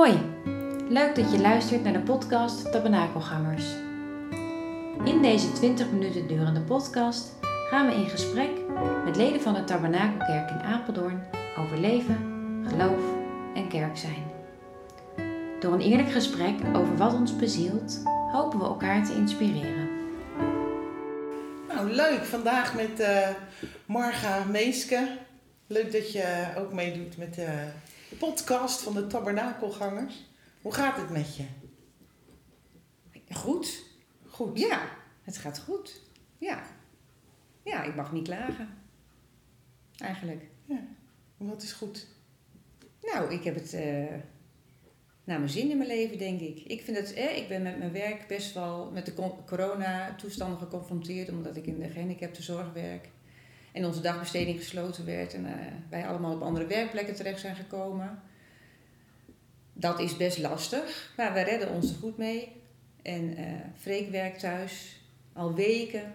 Hoi, leuk dat je luistert naar de podcast Tabernakelgangers. In deze 20 minuten durende podcast gaan we in gesprek met leden van de Tabernakelkerk in Apeldoorn over leven, geloof en kerk zijn. Door een eerlijk gesprek over wat ons bezielt, hopen we elkaar te inspireren. Nou, leuk. Vandaag met eh, Marga Meeske. Leuk dat je ook meedoet met de podcast van de Tabernakelgangers. Hoe gaat het met je? Goed. Goed. Ja, het gaat goed. Ja. Ja, ik mag niet klagen. Eigenlijk. Ja. Wat is goed? Nou, ik heb het eh, naar mijn zin in mijn leven, denk ik. Ik vind het, eh, ik ben met mijn werk best wel met de co- corona-toestanden geconfronteerd, omdat ik in de gehandicaptenzorg werk. En onze dagbesteding gesloten werd en eh, wij allemaal op andere werkplekken terecht zijn gekomen. Dat is best lastig, maar we redden ons er goed mee. En eh Freek werkt thuis al weken.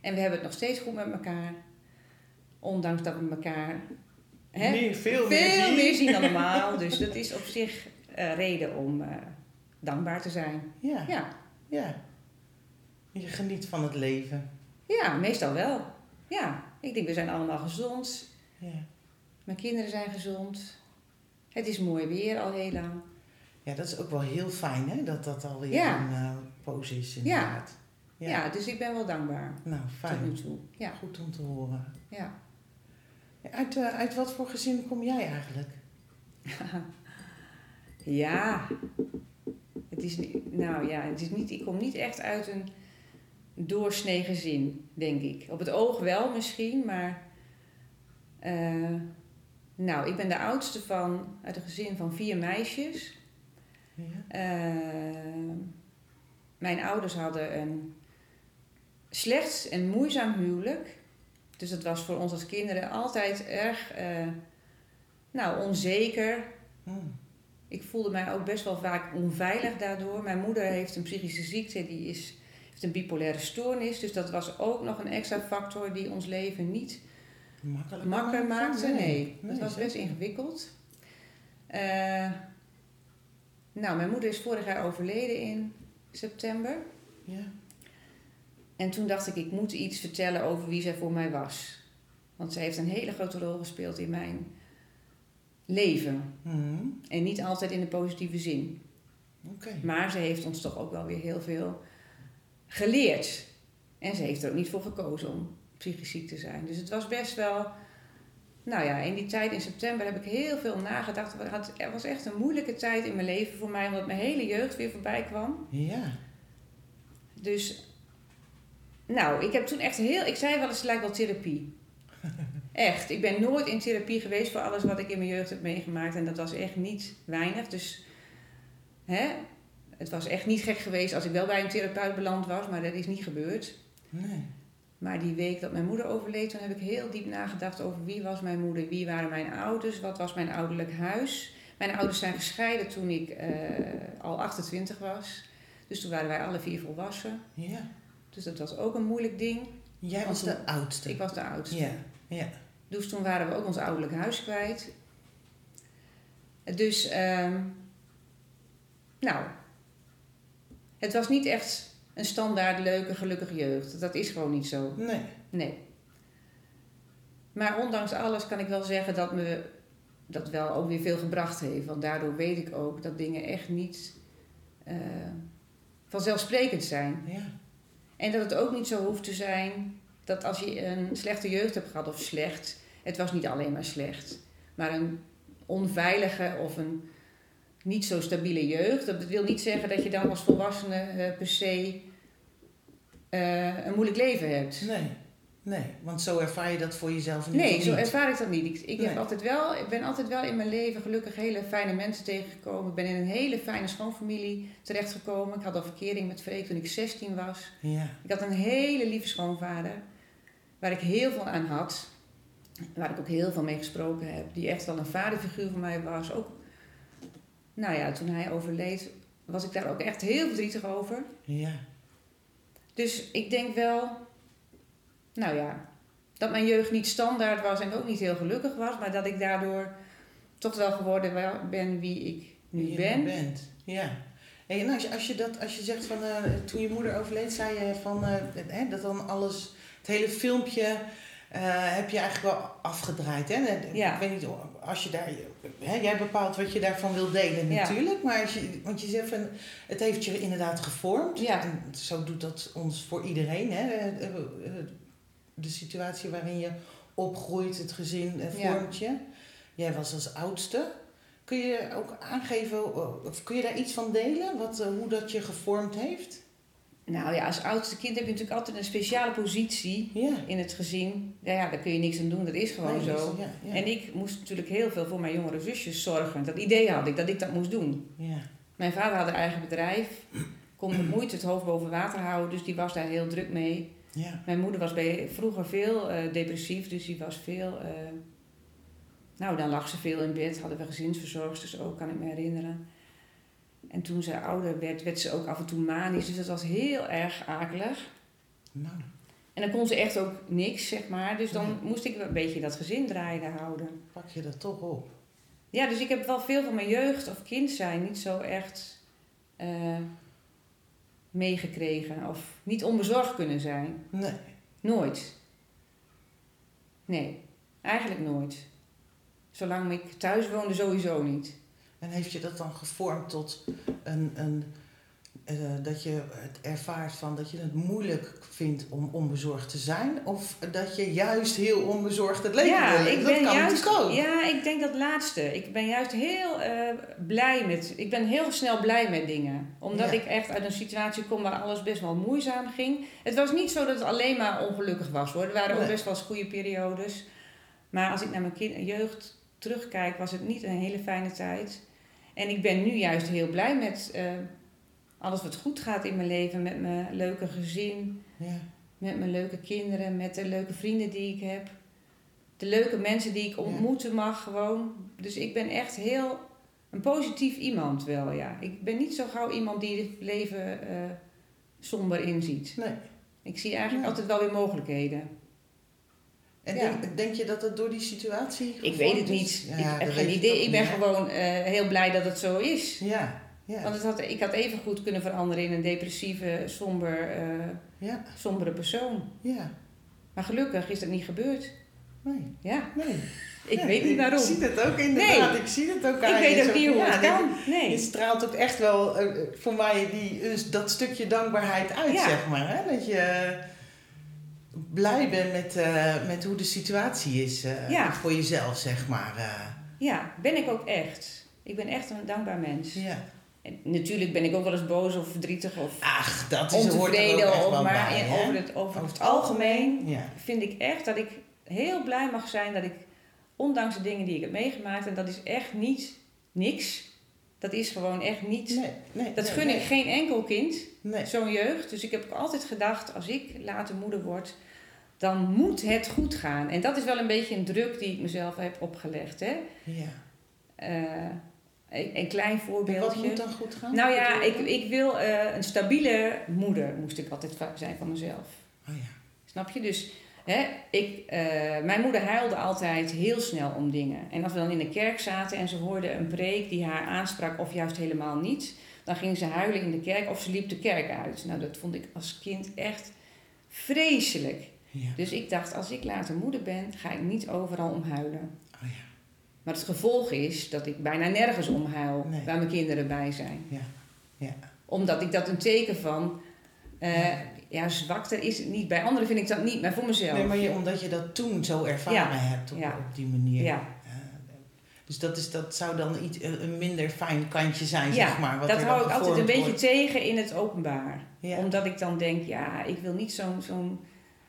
En we hebben het nog steeds goed met elkaar. Ondanks dat we elkaar hè, Meer- veel meer zien. meer zien dan normaal. Dus dat is op zich eh, reden om dankbaar te zijn. Ja. Ja. ja. Je geniet van het leven. ja, meestal wel. Ja, ik denk we zijn allemaal gezond. Ja. Mijn kinderen zijn gezond. Het is mooi weer al heel lang. ja, dat is ook wel heel fijn, hè? Dat dat alweer Ja. een uh, pose is, inderdaad. Ja. dus ik ben wel dankbaar Nou, tot fijn. nu toe. Ja, Goed om te horen. ja. Ja, Uit, eh, uit wat voor gezin kom jij eigenlijk? Ja, het is, nou ja, het is niet, ik kom niet echt uit een doorsnee gezin, denk ik. Op het oog wel misschien, maar. eh, nou, ik ben de oudste van, uit een gezin van vier meisjes. Ja. Eh, mijn ouders hadden een slecht en moeizaam huwelijk. Dus dat was voor ons als kinderen altijd erg eh, nou, onzeker. Hm. Ik voelde mij ook best wel vaak onveilig daardoor. Mijn moeder heeft een psychische ziekte, die is, heeft een bipolaire stoornis. Dus dat was ook nog een extra factor die ons leven niet Makkelijk makkelijk maakte. Nee, dat was best ingewikkeld. Eh, nou, mijn moeder is vorig jaar overleden in september. Ja. En toen dacht ik, ik moet iets vertellen over wie zij voor mij was. Want zij heeft een hele grote rol gespeeld in mijn leven. Hm. En niet altijd in de positieve zin. Oké. Maar ze heeft ons toch ook wel weer heel veel geleerd. En ze heeft er ook niet voor gekozen om psychisch ziek te zijn. Dus het was best wel. Nou ja, in die tijd in september heb ik heel veel nagedacht. Het Er was echt een moeilijke tijd in mijn leven voor mij, omdat mijn hele jeugd weer voorbij kwam. Ja. Dus, nou, ik heb toen echt heel. Ik zei wel eens, het lijkt wel therapie. Echt. Ik ben nooit in therapie geweest voor alles wat ik in mijn jeugd heb meegemaakt. En dat was echt niet weinig. Dus, hè, het was echt niet gek geweest als ik wel bij een therapeut beland was, maar dat is niet gebeurd. Nee. Maar die week dat mijn moeder overleed, toen heb ik heel diep nagedacht over wie was mijn moeder, wie waren mijn ouders, wat was mijn ouderlijk huis. Mijn ouders zijn gescheiden toen ik eh, al 28 was. Dus toen waren wij alle vier volwassen. Ja. Dus dat was ook een moeilijk ding. Jij was de oudste. Ik was de oudste. Ja. Ja. Dus toen waren we ook ons ouderlijk huis kwijt. Dus, ehm, nou, het was niet echt een standaard leuke, gelukkige jeugd. Dat is gewoon niet zo. Nee. Nee. Maar ondanks alles kan ik wel zeggen dat me dat wel ook weer veel gebracht heeft. Want daardoor weet ik ook dat dingen echt niet eh, vanzelfsprekend zijn. Ja. En dat het ook niet zo hoeft te zijn dat als je een slechte jeugd hebt gehad, of slecht, het was niet alleen maar slecht, maar een onveilige of een niet zo stabiele jeugd. Dat wil niet zeggen dat je dan als volwassene eh, per se eh, een moeilijk leven hebt. Nee. Nee. Want zo ervaar je dat voor jezelf ieder Nee, zo niet. ervaar ik dat niet. Ik, ik, heb altijd wel, ik ben altijd wel in mijn leven gelukkig hele fijne mensen tegengekomen. Ik ben in een hele fijne schoonfamilie terechtgekomen. Ik had al verkering met Freek toen ik 16 was. Ja. Ik had een hele lieve schoonvader, waar ik heel veel aan had. Waar ik ook heel veel mee gesproken heb. Die echt wel een vaderfiguur voor mij was. Ook, nou ja, toen hij overleed, was ik daar ook echt heel verdrietig over. Ja. Dus ik denk wel, nou ja, dat mijn jeugd niet standaard was en ook niet heel gelukkig was, maar dat ik daardoor toch wel geworden ben wie ik nu je ben. bent. Ja. En als je, als je, dat, als je zegt van eh, toen je moeder overleed, zei je van eh, dat dan alles, het hele filmpje eh, heb je eigenlijk wel afgedraaid. Hè? Ja. Ik weet niet, als je daar, hè, jij bepaalt wat je daarvan wil delen Ja. natuurlijk, maar als je, want je zegt van het heeft je inderdaad gevormd. Ja. En zo doet dat ons voor iedereen. Hè? Eh, eh, De situatie waarin je opgroeit, het gezin vormt je. Jij was als oudste. Kun je ook aangeven, of kun je daar iets van delen? Wat, hoe dat je gevormd heeft? Nou ja, als oudste kind heb je natuurlijk altijd een speciale positie Ja. in het gezin. Ja, ja, daar kun je niks aan doen, dat is gewoon Nee, zo. ja. En ik moest natuurlijk heel veel voor mijn jongere zusjes zorgen. Dat idee had ik, dat ik dat moest doen. Ja. Mijn vader had een eigen bedrijf, kon met moeite het hoofd boven water houden, dus die was daar heel druk mee. Ja. Mijn moeder was bij, vroeger veel eh, depressief, dus die was veel. eh, nou, dan lag ze veel in bed, hadden we gezinsverzorgsters ook, kan ik me herinneren. En toen ze ouder werd, werd ze ook af en toe manisch, dus dat was heel erg akelig. Nou, En dan kon ze echt ook niks, zeg maar. Dus dan Nee. moest ik een beetje dat gezin draaien houden. pak je dat toch op. Ja, dus ik heb wel veel van mijn jeugd of kind zijn niet zo echt eh, meegekregen. Of niet onbezorgd kunnen zijn. Nee. Nooit. Nee, eigenlijk nooit. Zolang ik thuis woonde, sowieso niet. En heeft je dat dan gevormd tot een, een eh, dat je het ervaart van dat je het moeilijk vindt om onbezorgd te zijn? Of dat je juist heel onbezorgd het leven ja, wil? ik dat ben kan juist. ook. Ja, ik denk dat laatste. Ik ben juist heel eh, blij met. Ik ben heel snel blij met dingen. Omdat Ja. ik echt uit een situatie kom waar alles best wel moeizaam ging. Het was niet zo dat het alleen maar ongelukkig was hoor. Er waren ook best wel eens goede periodes. Maar als ik naar mijn kind, jeugd terugkijk, was het niet een hele fijne tijd. En ik ben nu juist heel blij met eh, alles wat goed gaat in mijn leven. Met mijn leuke gezin. Ja. Met mijn leuke kinderen, met de leuke vrienden die ik heb. De leuke mensen die ik ontmoeten mag gewoon. Dus ik ben echt heel een positief iemand wel, ja. Ik ben niet zo gauw iemand die het leven eh, somber inziet. Nee. Ik zie eigenlijk Ja. altijd wel weer mogelijkheden. En Ja. denk, denk je dat het door die situatie Ik weet het niet. Ja, ik heb geen weet idee. Ik ben gewoon eh, heel blij dat het zo is. Ja, ja. Want het had, ik had even goed kunnen veranderen in een depressieve, somber, eh, ja, sombere persoon. ja. Maar gelukkig is dat niet gebeurd. Nee, Ja, nee. ik weet niet waarom. Ik zie het ook inderdaad. Ik zie het ook Ik aan weet je. ook niet hoe het kan. Nee. Je straalt ook echt wel eh, voor mij die, dus dat stukje dankbaarheid uit, Ja. zeg maar. Hè? Dat je blij bent met, eh, met hoe de situatie is eh, Ja. voor jezelf, zeg maar. eh. Ja, ben ik ook echt. Ik ben echt een dankbaar mens. ja. En natuurlijk ben ik ook wel eens boos of verdrietig of Ach, dat is hoort ook ontevreden. wel maar bij, in- hè? over, het, over, Over het algemeen Ja. vind ik echt dat ik heel blij mag zijn dat ik, ondanks de dingen die ik heb meegemaakt, en dat is echt niet niks. Dat is gewoon echt niet. Nee, nee, dat nee, gun ik geen enkel kind, Nee. zo'n jeugd. Dus ik heb ook altijd gedacht, als ik later moeder word, dan moet het goed gaan. En dat is wel een beetje een druk die ik mezelf heb opgelegd. Hè? Ja. Eh, een, een klein En wat voorbeeldje. moet dan goed gaan? Nou ja, ik, ik wil eh, een stabiele moeder, moest ik altijd zijn van mezelf. Oh ja. Snap je? Dus hè, ik, eh, mijn moeder huilde altijd heel snel om dingen. En als we dan in de kerk zaten en ze hoorde een preek die haar aansprak of juist helemaal niet, dan ging ze huilen in de kerk of ze liep de kerk uit. Nou, dat vond ik als kind echt vreselijk. ja. Dus ik dacht, als ik later moeder ben, ga ik niet overal om huilen. Oh ja. Maar het gevolg is dat ik bijna nergens om huil Nee. waar mijn kinderen bij zijn. Ja. Ja. Omdat ik dat een teken van eh, Ja. zwakte is het niet. Bij anderen vind ik dat niet, maar voor mezelf. Nee, maar je, omdat je dat toen zo ervaren Ja. hebt op, Ja. op die manier. ja, dus dat, is, dat zou dan iets, een minder fijn kantje zijn, zeg maar. Wat dat hou ik altijd een beetje wordt. tegen in het openbaar. Omdat ik dan denk, ja, ik wil niet zo'n zo'n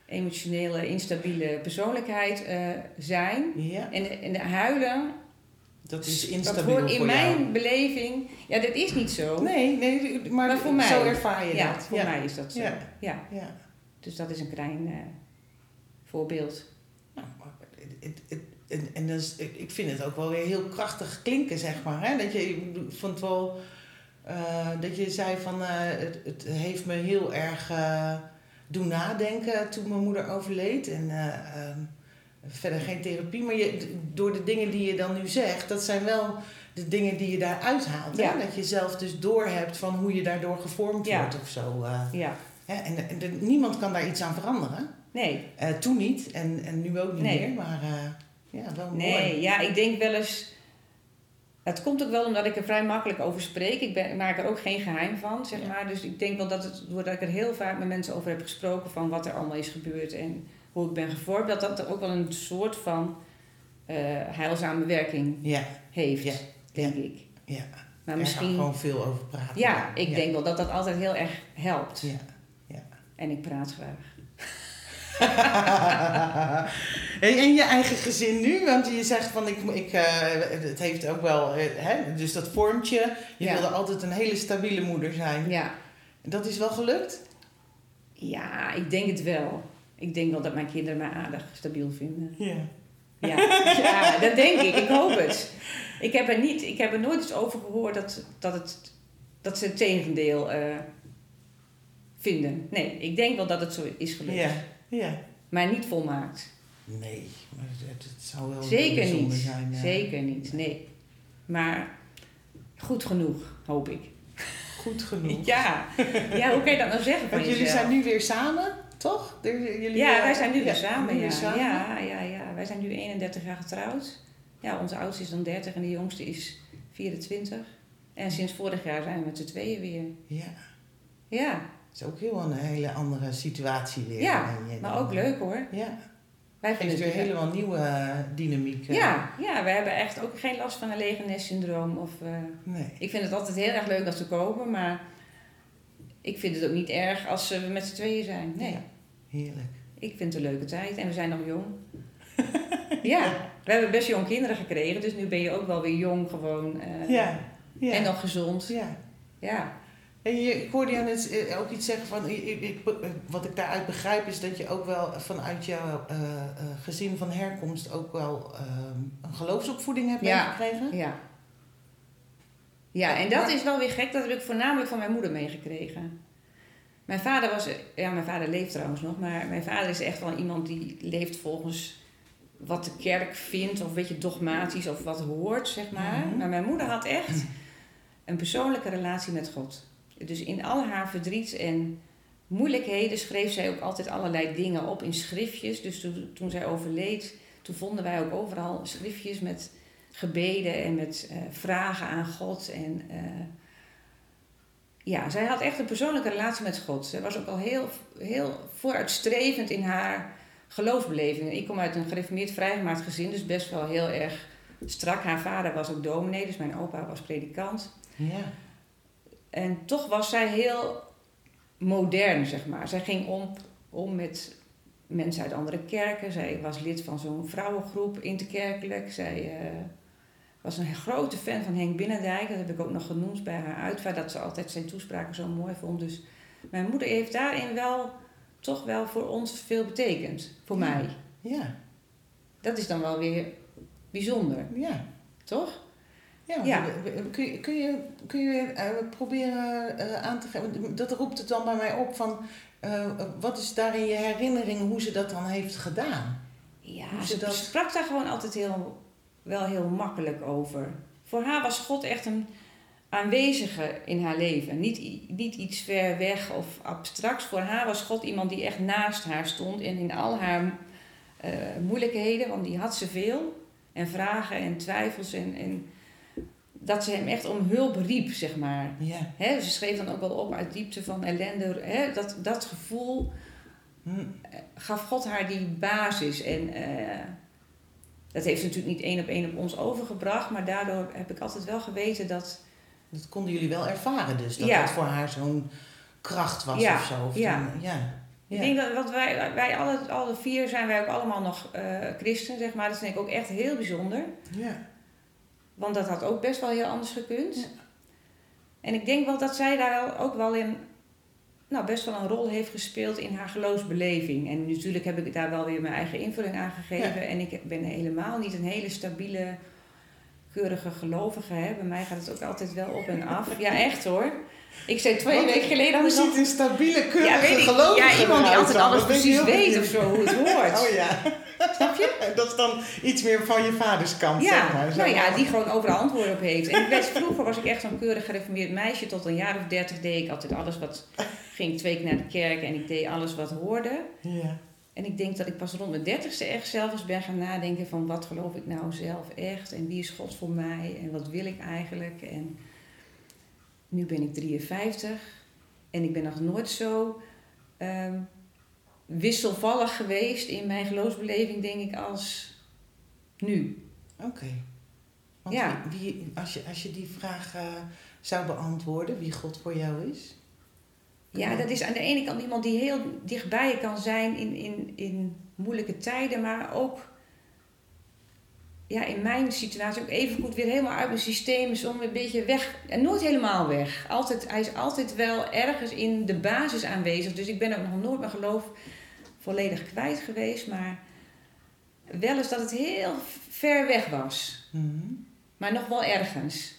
emotionele, instabiele persoonlijkheid eh, zijn. ja, En, en de huilen, dat is dat instabiel hoort in voor mijn jou. beleving... Ja, dat is niet zo. Nee, nee, maar, Maar voor mij. zo ervaar je ja, dat. voor ja. mij is dat zo. Ja. Ja. Ja. Dus dat is een klein eh, voorbeeld. Nou, en, en dus, ik vind het ook wel weer heel krachtig klinken, zeg maar. Hè? Dat je, ik vond wel eh, dat je zei van eh, het, het heeft me heel erg doen nadenken toen mijn moeder overleed. En eh, ehm, verder geen therapie, maar je, door de dingen die je dan nu zegt, dat zijn wel de dingen die je daar uithaalt. Ja. Hè? Dat je zelf dus doorhebt van hoe je daardoor gevormd Ja. wordt of zo. eh. Ja. Hè? En, en de- niemand kan daar iets aan veranderen. Nee. Eh, toen niet en, en nu ook niet Nee. meer, maar eh, ja, wel mooi. Nee, ja, ik denk wel eens. Het komt ook wel omdat ik er vrij makkelijk over spreek. Ik, ben, ik maak er ook geen geheim van, zeg Ja. maar. Dus ik denk wel dat het, doordat ik er heel vaak met mensen over heb gesproken van wat er allemaal is gebeurd en hoe ik ben gevormd, dat dat ook wel een soort van eh, heilzame werking Ja, heeft, Ja. denk ik. ja. Maar Er gaan misschien, gewoon veel over praten. ja, ik denk wel dat dat altijd heel erg helpt. Ja. En ik praat graag. En je eigen gezin nu? Want je zegt van, ik, ik, eh, het heeft ook wel, eh, hè, dus dat vormt je. Je Ja. wilde altijd een hele stabiele moeder zijn. Ja. Dat is wel gelukt? ja, ik denk het wel. Ik denk wel dat mijn kinderen mij aardig stabiel vinden. Ja. Ja, ja, dat denk ik. Ik hoop het. Ik heb er, niet, ik heb er nooit iets over gehoord dat, dat, het, dat ze het tegendeel eh, vinden. Nee, ik denk wel dat het zo is gelukt. Ja. ja. Maar niet volmaakt. Nee, maar het, het zou wel Zeker niet. zijn. ja. Zeker niet, nee. Maar goed genoeg, hoop ik. Goed genoeg. Ja, ja hoe kan je dat nou zeggen Want jullie zijn nu weer samen, toch? Jullie, Ja, eh, wij zijn nu weer samen. Ja. weer samen. Ja, ja, ja. Wij zijn nu 31 jaar getrouwd. Ja, onze oudste is dan 30 en de jongste is 24. En sinds vorig jaar zijn we met z'n tweeën weer. Ja, Ja, het is ook heel een hele andere situatie weer. Ja, maar ook leuk hoor. Ja, Wij weer het- helemaal nieuwe eh, dynamiek. eh. Ja, ja, we hebben echt ook geen last van een lege nestsyndroom. Of, eh, Nee. ik vind het altijd heel erg leuk als ze komen, maar ik vind het ook niet erg als we met z'n tweeën zijn. Nee, Ja, heerlijk. ik vind het een leuke tijd en we zijn nog jong. ja, we hebben best jong kinderen gekregen, dus nu ben je ook wel weer jong gewoon. eh, Ja, ja. En nog gezond. Ja. Ja. En je, ik hoorde jou net eh, ook iets zeggen van, ik, wat ik daaruit begrijp is dat je ook wel vanuit jouw eh, gezin van herkomst ook wel eh, een geloofsopvoeding hebt Ja. meegekregen. Ja. Ja, en dat is wel weer gek. Dat heb ik voornamelijk van mijn moeder meegekregen. Mijn vader was... Ja, mijn vader leeft trouwens nog. Maar mijn vader is echt wel iemand die leeft volgens wat de kerk vindt. Of een beetje dogmatisch of wat hoort, zeg maar. Mhm. Maar mijn moeder had echt een persoonlijke relatie met God. Dus in al haar verdriet en moeilijkheden schreef zij ook altijd allerlei dingen op in schriftjes. Dus toen, toen zij overleed, toen vonden wij ook overal schriftjes met gebeden en met eh, vragen aan God. En eh, ja, zij had echt een persoonlijke relatie met God. Zij was ook al heel, heel vooruitstrevend in haar geloofsbeleving. Ik kom uit een gereformeerd vrijgemaakt gezin, dus best wel heel erg strak. Haar vader was ook dominee, dus mijn opa was predikant. Ja. En toch was zij heel modern, zeg maar. Zij ging om, om met mensen uit andere kerken. Zij was lid van zo'n vrouwengroep interkerkelijk. Zij eh, was een grote fan van Henk Binnendijk. Dat heb ik ook nog genoemd bij haar uitvaart. Dat ze altijd zijn toespraken zo mooi vond. Dus mijn moeder heeft daarin wel, toch wel voor ons veel betekend. Voor Ja. mij. Ja. Dat is dan wel weer bijzonder, Ja. toch? Ja, Kun je, kun je, kun je eh, proberen eh, aan te geven, dat roept het dan bij mij op van, eh, wat is daarin je herinnering hoe ze dat dan heeft gedaan? Ja, ze ze dat- sprak daar gewoon altijd heel, wel heel makkelijk over. Voor haar was God echt een aanwezige in haar leven. Niet, niet iets ver weg of abstracts. Voor haar was God iemand die echt naast haar stond. En in al haar eh, moeilijkheden, want die had ze veel. En vragen en twijfels. En, en dat ze hem echt om hulp riep, zeg maar. Ja. Ze schreef dan ook wel op uit diepte van ellende. Dat, dat gevoel Hm. gaf God haar die basis. En eh, dat heeft ze natuurlijk niet één op één op ons overgebracht. Maar daardoor heb ik altijd wel geweten dat... Dat konden jullie wel ervaren dus, dat Ja. dat voor haar zo'n kracht was Ja, of zo. Of ja. ja. Ik denk dat wat wij, wij alle, alle vier zijn wij ook allemaal nog eh, christen, zeg maar. Dat vind ik ook echt heel bijzonder. Ja. Want dat had ook best wel heel anders gekund. Ja. En ik denk wel dat zij daar ook wel in... Nou, best wel een rol heeft gespeeld in haar geloofsbeleving. En natuurlijk heb ik daar wel weer mijn eigen invulling aan gegeven. En ik ben helemaal niet een hele stabiele, keurige gelovige. Hè. Bij mij gaat het ook altijd wel op en af. Ja, echt hoor. Ik zei twee weken geleden Hoe nog- ziet een stabiele, keurige Ja, weet ik. gelovige Ja, iemand die altijd alles precies weet of zo, hoe het hoort. Oh ja. Snap je? Dat is dan iets meer van je vaders kant, Ja, zeg maar. Zo. nou ja, die gewoon overal antwoorden op heeft. En ik weet, vroeger was ik echt zo'n keurig gereformeerd meisje. Tot een jaar of dertig deed ik altijd alles wat... Ging twee keer naar de kerk en ik deed alles wat hoorde. Ja. En ik denk dat ik pas rond mijn dertigste echt zelf eens ben gaan nadenken van... Wat geloof ik nou zelf echt? En wie is God voor mij? En wat wil ik eigenlijk? En nu ben ik 53. En ik ben nog nooit zo ehm, wisselvallig geweest in mijn geloofsbeleving, denk ik, als nu. Oké. Want Ja. wie, als, je, als je die vraag eh, zou beantwoorden, wie God voor jou is? Ja, dat is aan de ene kant iemand die heel dichtbij je kan zijn in, in, in moeilijke tijden, maar ook ja, in mijn situatie ook even goed weer helemaal uit mijn systeem is om een beetje weg. En nooit helemaal weg. Altijd, hij is altijd wel ergens in de basis aanwezig. Dus ik ben ook nog nooit mijn geloof volledig kwijt geweest, maar wel eens dat het heel ver weg was. Mhm. Maar nog wel ergens.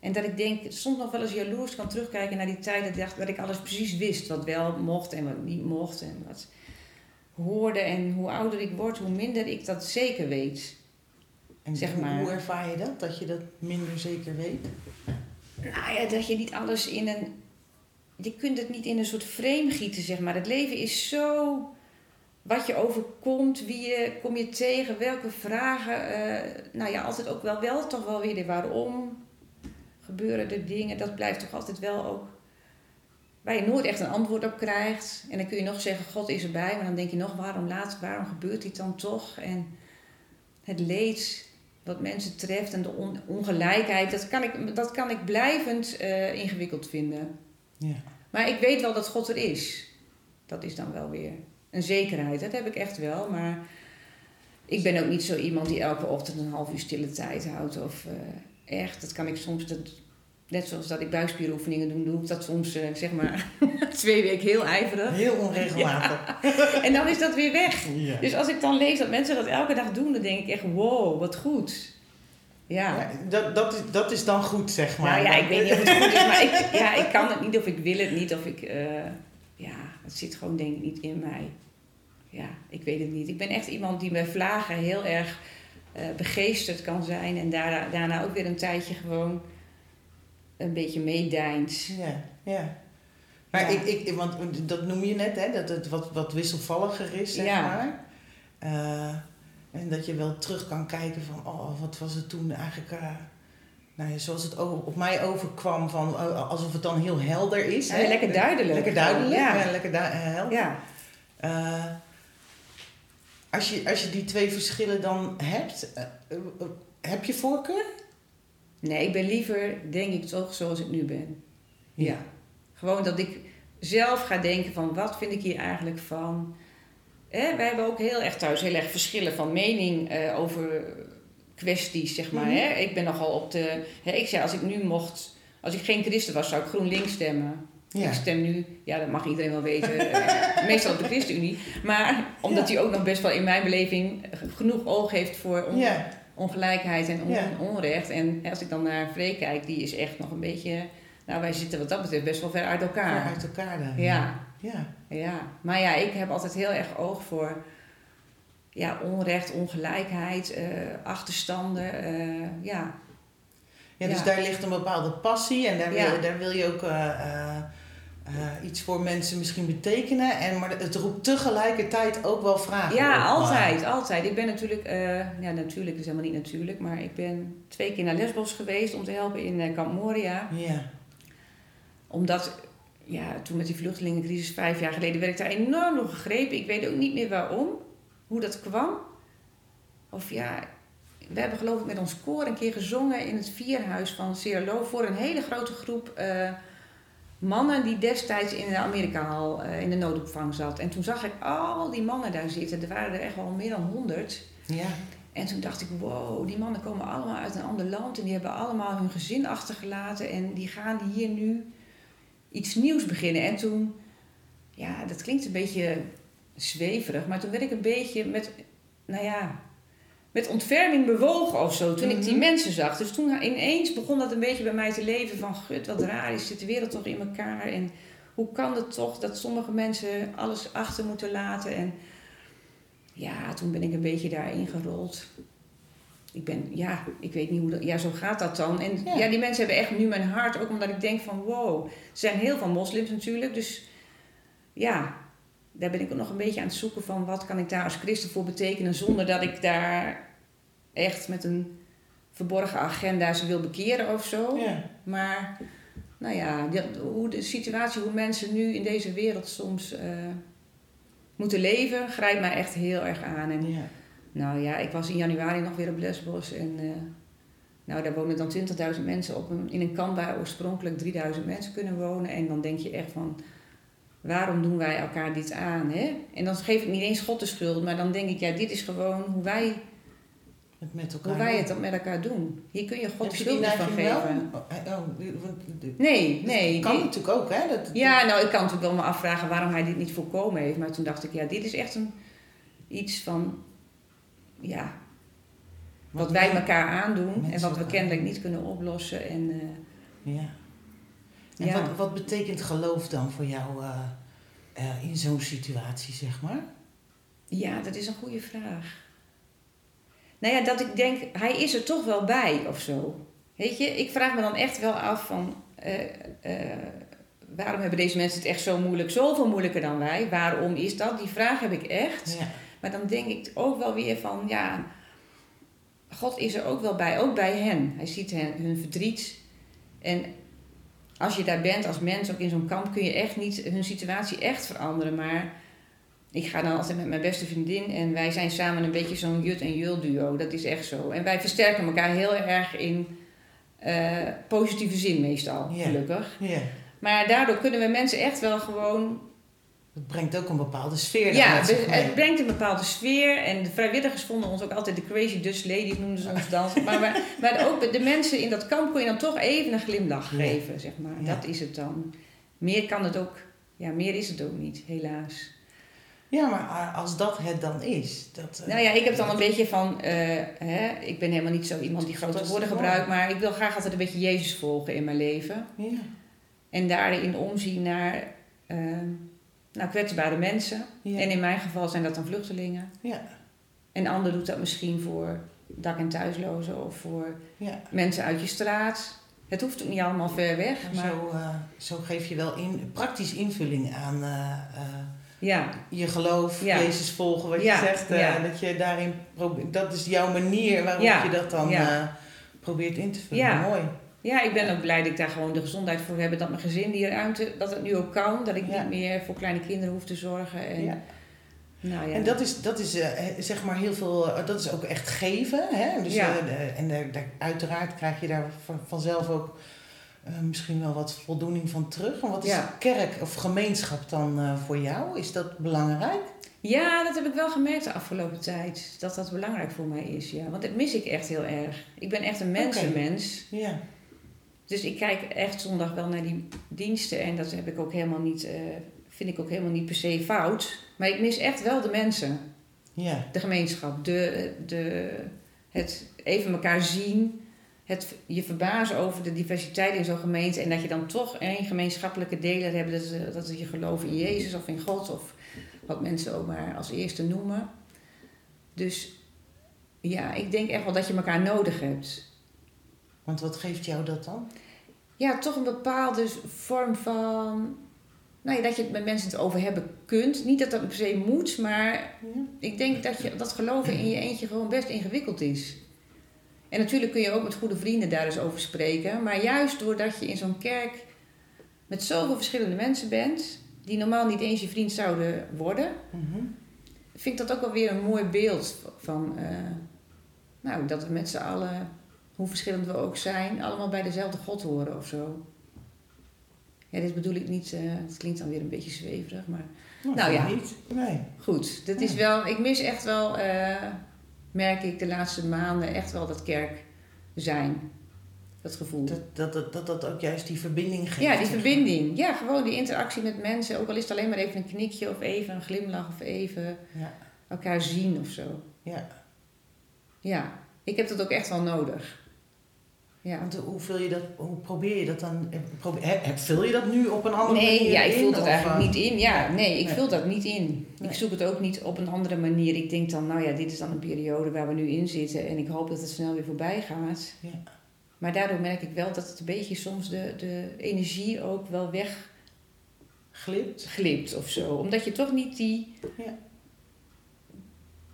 En dat ik denk, soms nog wel eens jaloers kan terugkijken naar die tijd. Dat ik dacht dat ik alles precies wist. Wat wel mocht en wat niet mocht. En wat hoorde. En hoe ouder ik word, hoe minder ik dat zeker weet. En Zeg maar. hoe ervaar je dat? Dat je dat minder zeker weet? Nou ja, dat je niet alles in een... Je kunt het niet in een soort frame gieten, zeg maar. Het leven is zo... Wat je overkomt, wie je, kom je tegen, welke vragen. eh, nou ja, altijd ook wel, wel toch wel weer de waarom. Gebeuren er dingen, dat blijft toch altijd wel ook... Waar je nooit echt een antwoord op krijgt. En dan kun je nog zeggen, God is erbij. Maar dan denk je nog, waarom laat, waarom gebeurt dit dan toch? En het leed wat mensen treft en de on- ongelijkheid, dat kan ik, dat kan ik blijvend eh, ingewikkeld vinden. Ja. Maar ik weet wel dat God er is. Dat is dan wel weer een zekerheid. Dat heb ik echt wel. Maar ik ben ook niet zo iemand die elke ochtend een half uur stille tijd houdt. Of eh, echt, dat kan ik soms. Dat, net zoals dat ik buikspieroefeningen doe, doe ik dat soms eh, zeg maar twee weken heel ijverig. Heel onregelmatig. En dan is dat weer weg. Ja. Dus als ik dan lees dat mensen dat elke dag doen, dan denk ik echt: wow, wat goed. Ja. Ja, dat, dat, is, dat is dan goed, zeg maar. Nou ja, ik weet niet of het goed is, maar ik, ja, ik kan het niet of ik wil het niet of ik... eh, ja, het zit gewoon denk ik niet in mij. Ja, ik weet het niet. Ik ben echt iemand die bij vlagen heel erg eh, begeesterd kan zijn en daarna, daarna ook weer een tijdje gewoon een beetje meedijnt. Ja, ja. Maar Ja. Ik, ik, want dat noem je net, hè, dat het wat, wat wisselvalliger is, zeg Ja. maar. Eh, en dat je wel terug kan kijken van, oh, wat was het toen eigenlijk... eh, nou ja, zoals het op mij overkwam, van, eh, alsof het dan heel helder is. Hè? lekker duidelijk. Lekker duidelijk, Ja. lekker helder. Ja. Als, je, als je die twee verschillen dan hebt, heb je voorkeur? Nee, ik ben liever, denk ik toch, zoals ik nu ben. Ja. Ja. Gewoon dat ik zelf ga denken van wat vind ik hier eigenlijk van. Hè, wij hebben ook heel erg thuis heel erg verschillen van mening eh, over kwesties, zeg maar. Mhm. hè. Ik ben nogal op de. Hè, ik zei, als ik nu mocht. Als ik geen christen was, zou ik GroenLinks stemmen. Ja. Ik stem nu, ja, dat mag iedereen wel weten, eh, meestal op de ChristenUnie. Maar omdat Ja. hij ook nog best wel in mijn beleving genoeg oog heeft voor Ja, ongelijkheid en on- Ja. onrecht. En als ik dan naar Vree kijk, die is echt nog een beetje... Nou, wij zitten wat dat betreft best wel ver uit elkaar. ver uit elkaar dan. Ja, Ja. ja. Maar ja, ik heb altijd heel erg oog voor ja, onrecht, ongelijkheid, eh, achterstanden. eh, ja. Ja, dus daar ligt een bepaalde passie en daar, wil, daar wil je ook eh, eh, iets voor mensen misschien betekenen. En, maar het roept tegelijkertijd ook wel vragen ja, op. altijd, altijd. Ik ben natuurlijk, eh, ja natuurlijk is helemaal niet natuurlijk, maar ik ben twee keer naar Lesbos geweest om te helpen in Kamp Moria. Ja, Omdat, ja, toen met die vluchtelingencrisis vijf jaar geleden werd ik daar enorm door gegrepen. Ik weet ook niet meer waarom, hoe dat kwam. Of ja, we hebben geloof ik met ons koor een keer gezongen in het vierhuis van CRLO voor een hele grote groep mannen die destijds in de Amerika al eh, in de noodopvang zat. En toen zag ik al die mannen daar zitten. Er waren er echt wel meer dan honderd. ja, En toen dacht ik, wow, die mannen komen allemaal uit een ander land en die hebben allemaal hun gezin achtergelaten en die gaan hier nu iets nieuws beginnen. En toen, ja, dat klinkt een beetje zweverig, maar toen werd ik een beetje met, nou ja, met ontferming bewogen of zo toen ik die Mhm. mensen zag. Dus toen ineens begon dat een beetje bij mij te leven van... Gut, wat raar is, zit de wereld toch in elkaar? En hoe kan het toch dat sommige mensen alles achter moeten laten? En ja, toen ben ik een beetje daarin gerold. Ik ben, ja, ik weet niet hoe dat... Ja, zo gaat dat dan. En Ja. ja, die mensen hebben echt nu mijn hart. Ook omdat ik denk van, wow. Er zijn heel veel moslims natuurlijk. Dus ja, daar ben ik ook nog een beetje aan het zoeken van... wat kan ik daar als christen voor betekenen... zonder dat ik daar echt met een verborgen agenda ze wil bekeren of zo. Ja. Maar, nou ja, hoe de situatie, hoe mensen nu in deze wereld soms eh, moeten leven... grijpt mij echt heel erg aan. En Ja. nou ja, ik was in januari nog weer op Lesbos en eh, nou, daar wonen dan 20.000 mensen op een, in een kamp waar oorspronkelijk 3000 mensen kunnen wonen. En dan denk je echt van, waarom doen wij elkaar dit aan? Hè? En dan geef ik niet eens God de schuld, maar dan denk ik, ja, dit is gewoon hoe wij, Het met elkaar. hoe wij het met elkaar doen. Hier kun je God de schuld van wel? geven. Oh, oh, die- Nee, nee. Dat kan die- natuurlijk ook, hè? Dat, Ja, nou, ik kan natuurlijk wel me afvragen waarom hij dit niet voorkomen heeft. Maar toen dacht ik, ja, dit is echt een, iets van, ja, wat wij elkaar aandoen en wat we kennelijk niet kunnen oplossen. En, eh, Ja. En Ja. wat, wat betekent geloof dan voor jou eh, eh, in zo'n situatie, zeg maar? ja, dat is een goede vraag. Nou ja, dat ik denk, hij is er toch wel bij of zo. Weet je, ik vraag me dan echt wel af van, eh, waarom hebben deze mensen het echt zo moeilijk, zoveel moeilijker dan wij? Waarom is dat? Die vraag heb ik echt. Ja. Maar dan denk ik ook wel weer van, ja, God is er ook wel bij, ook bij hen. Hij ziet hen, hun verdriet. En als je daar bent als mens, ook in zo'n kamp, kun je echt niet hun situatie echt veranderen. Maar ik ga dan altijd met mijn beste vriendin en wij zijn samen een beetje zo'n jut en jul duo. Dat is echt zo. En wij versterken elkaar heel erg in eh, positieve zin meestal, gelukkig. Maar daardoor kunnen we mensen echt wel gewoon Het brengt ook een bepaalde sfeer Ja, het brengt een bepaalde sfeer. En de vrijwilligers vonden ons ook altijd de crazy Dutch ladies, noemden ze ons dan. Maar, maar, maar ook de mensen in dat kamp kon je dan toch even een glimlach Ja. geven, zeg maar. Ja. Dat is het dan. Meer kan het ook, ja, meer is het ook niet, helaas. Ja, maar als dat het dan is. Dat, eh, Nou ja, ik heb dan een beetje van, eh, hè, ik ben helemaal niet zo iemand die grote woorden gebruikt, maar ik wil graag altijd een beetje Jezus volgen in mijn leven. Ja. En daarin omzien naar eh, nou, kwetsbare mensen. Ja. En in mijn geval zijn dat dan vluchtelingen. Ja. En ander doet dat misschien voor dak- en thuislozen of voor Ja. mensen uit je straat. Het hoeft ook niet allemaal ver weg, Maar maar zo, eh, zo geef je wel in, praktisch invulling aan eh, eh, ja, je geloof. Jezus volgen, wat je zegt. Dat je daarin probeert, dat is jouw manier waarop je dat dan probeert in te vullen. Ja. Mooi. Ja, ik ben ook blij dat ik daar gewoon de gezondheid voor heb. Dat mijn gezin die ruimte, dat het nu ook kan. Dat ik Ja. niet meer voor kleine kinderen hoef te zorgen. En, Ja. Nou ja. En dat is, dat is eh, zeg maar heel veel, eh, dat is ook echt geven. Hè? Dus, Ja. eh, en uiteraard krijg je daar van, vanzelf ook misschien wel wat voldoening van terug. Maar wat is kerk of gemeenschap dan voor jou? Is dat belangrijk? Ja, dat heb ik wel gemerkt de afgelopen tijd. Dat dat belangrijk voor mij is, ja. Want dat mis ik echt heel erg. Ik ben echt een mensenmens. Ja. Dus ik kijk echt zondag wel naar die diensten. En dat heb ik ook helemaal niet, eh, vind ik ook helemaal niet per se fout. Maar ik mis echt wel de mensen. Ja. De gemeenschap. De, de, het even elkaar zien. Het je verbazen over de diversiteit in zo'n gemeente. En dat je dan toch één gemeenschappelijke deler hebt. Dat, is- dat is je geloof in Jezus of in God. Of wat mensen ook maar als eerste noemen. Dus ja, ik denk echt wel dat je elkaar nodig hebt. Want wat geeft jou dat dan? Ja, toch een bepaalde vorm van. Nou ja, dat je het met mensen het over hebben kunt. Niet dat dat per se moet, maar ik denk dat je, dat geloven in je eentje gewoon best ingewikkeld is. En natuurlijk kun je ook met goede vrienden daar eens over spreken. Maar juist doordat je in zo'n kerk met zoveel verschillende mensen bent, die normaal niet eens je vriend zouden worden, Mhm. vind ik dat ook wel weer een mooi beeld van. eh, nou, dat we met z'n allen, hoe verschillend we ook zijn, allemaal bij dezelfde God horen of zo. Ja, dit bedoel ik niet, eh, het klinkt dan weer een beetje zweverig, maar Nou vind ja. Niet. Nee. goed. Dat is wel, ik mis echt wel, eh, merk ik de laatste maanden, echt wel dat kerk zijn. Dat gevoel. Dat, dat, dat, dat dat ook juist die verbinding geeft. ja, die verbinding. Ja, gewoon die interactie met mensen. Ook al is het alleen maar even een knikje of even een glimlach of even Ja. elkaar zien of zo. Ja. Ja, ik heb dat ook echt wel nodig. Ja. Want hoe, vul je dat, hoe probeer je dat dan? eh, Probeer, vul je dat nu op een andere Nee, manier ja, ik in, vul dat eigenlijk eh, niet in. Ja, nee, ik Nee. vul dat niet in. Nee. Ik zoek het ook niet op een andere manier. Ik denk dan, nou ja, dit is dan een periode waar we nu in zitten en ik hoop dat het snel weer voorbij gaat. Ja. Maar daardoor merk ik wel dat het een beetje soms de, de energie ook wel Glipt? wegglipt of zo. Omdat je toch niet die, Ja.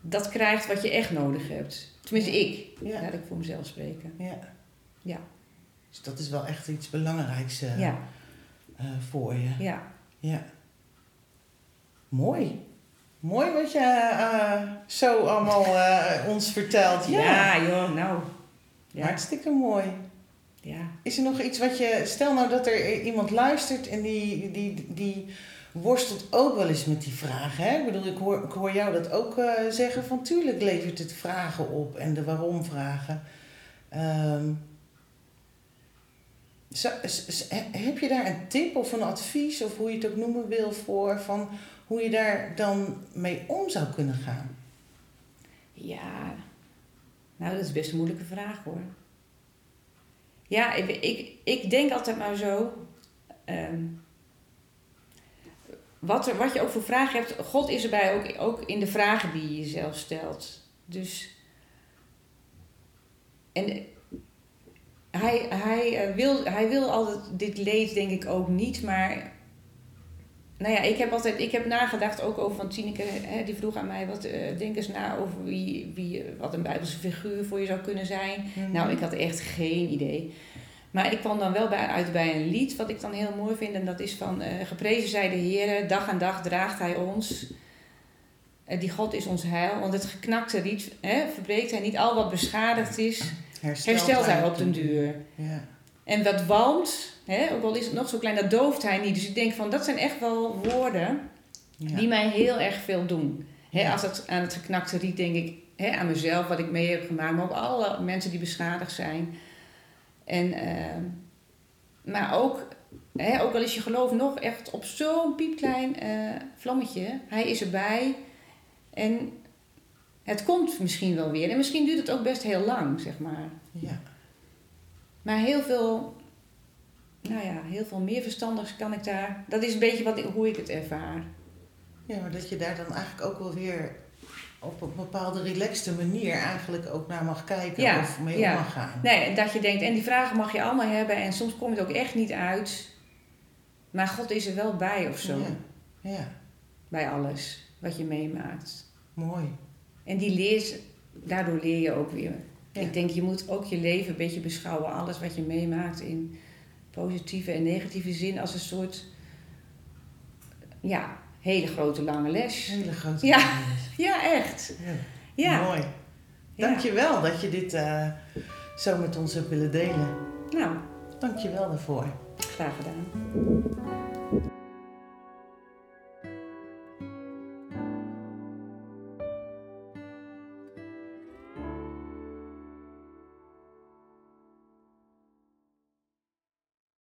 dat krijgt wat je echt nodig hebt. Tenminste, ik. Ja. Laat ik voor mezelf spreken. ja. Ja. Dus dat is wel echt iets belangrijks eh, Ja, eh, voor je. ja. Ja. Mooi. Mooi wat je eh, zo allemaal ons vertelt. Ja. Ja, joh, nou. Ja. Hartstikke mooi. ja. Is er nog iets wat je... Stel nou dat er iemand luistert en die, die, die worstelt ook wel eens met die vragen. Hè? Ik bedoel, ik hoor, ik hoor jou dat ook zeggen. Van tuurlijk levert het vragen op en de waarom vragen. Ehm, heb je daar een tip of een advies, of hoe je het ook noemen wil, voor van hoe je daar dan mee om zou kunnen gaan? Ja, nou dat is best een moeilijke vraag hoor. Ja, ik, ik, ik denk altijd maar zo. ehm, wat, er, wat je ook voor vragen hebt, God is erbij ook, ook in de vragen die je jezelf stelt. Dus. En hij, hij, eh, wil, hij wil altijd dit leed, denk ik ook niet, maar nou ja, ik heb altijd ik heb nagedacht ook over van Tineke, hè, die vroeg aan mij, wat eh, denk eens na over wie, wie, wat een Bijbelse figuur voor je zou kunnen zijn. Nou, ik had echt geen idee. Maar ik kwam dan wel bij, uit bij een lied wat ik dan heel mooi vind. En dat is van eh, Geprezen zij de Heer, dag aan dag draagt hij ons. Eh, die God is ons heil. Want het geknakte riet hè, verbreekt hij niet. Al wat beschadigd is, herstelt hij op den duur. Ja. En wat walmt, hè, ook al is het nog zo klein, dat dooft hij niet. Dus ik denk van, dat zijn echt wel woorden Ja. die mij heel erg veel doen. Hè, Ja. Als het aan het geknakte riet denk ik hè, aan mezelf, wat ik mee heb gemaakt, maar ook alle mensen die beschadigd zijn. En, ehm, maar ook, ook al is je geloof nog echt op zo'n piepklein eh, vlammetje, hij is erbij. En het komt misschien wel weer. En misschien duurt het ook best heel lang, zeg maar. Ja. Maar heel veel, nou ja, heel veel meer verstandigs kan ik daar. Dat is een beetje wat, hoe ik het ervaar. Ja, maar dat je daar dan eigenlijk ook wel weer op een bepaalde relaxte manier eigenlijk ook naar mag kijken Ja, of mee ja. mag gaan. Nee, en dat je denkt, en die vragen mag je allemaal hebben en soms kom je er ook echt niet uit. Maar God is er wel bij of zo. Ja. ja, Bij alles wat je meemaakt. Mooi. En die leert, daardoor leer je ook weer. Ja. Ik denk, je moet ook je leven een beetje beschouwen. Alles wat je meemaakt in positieve en negatieve zin als een soort, ja, hele grote lange les. Hele grote Ja. dingen. Ja, echt. Ja. Ja. Mooi. Dankjewel dat je dit eh, zo met ons hebt willen delen. Nou, Dankjewel daarvoor. graag gedaan.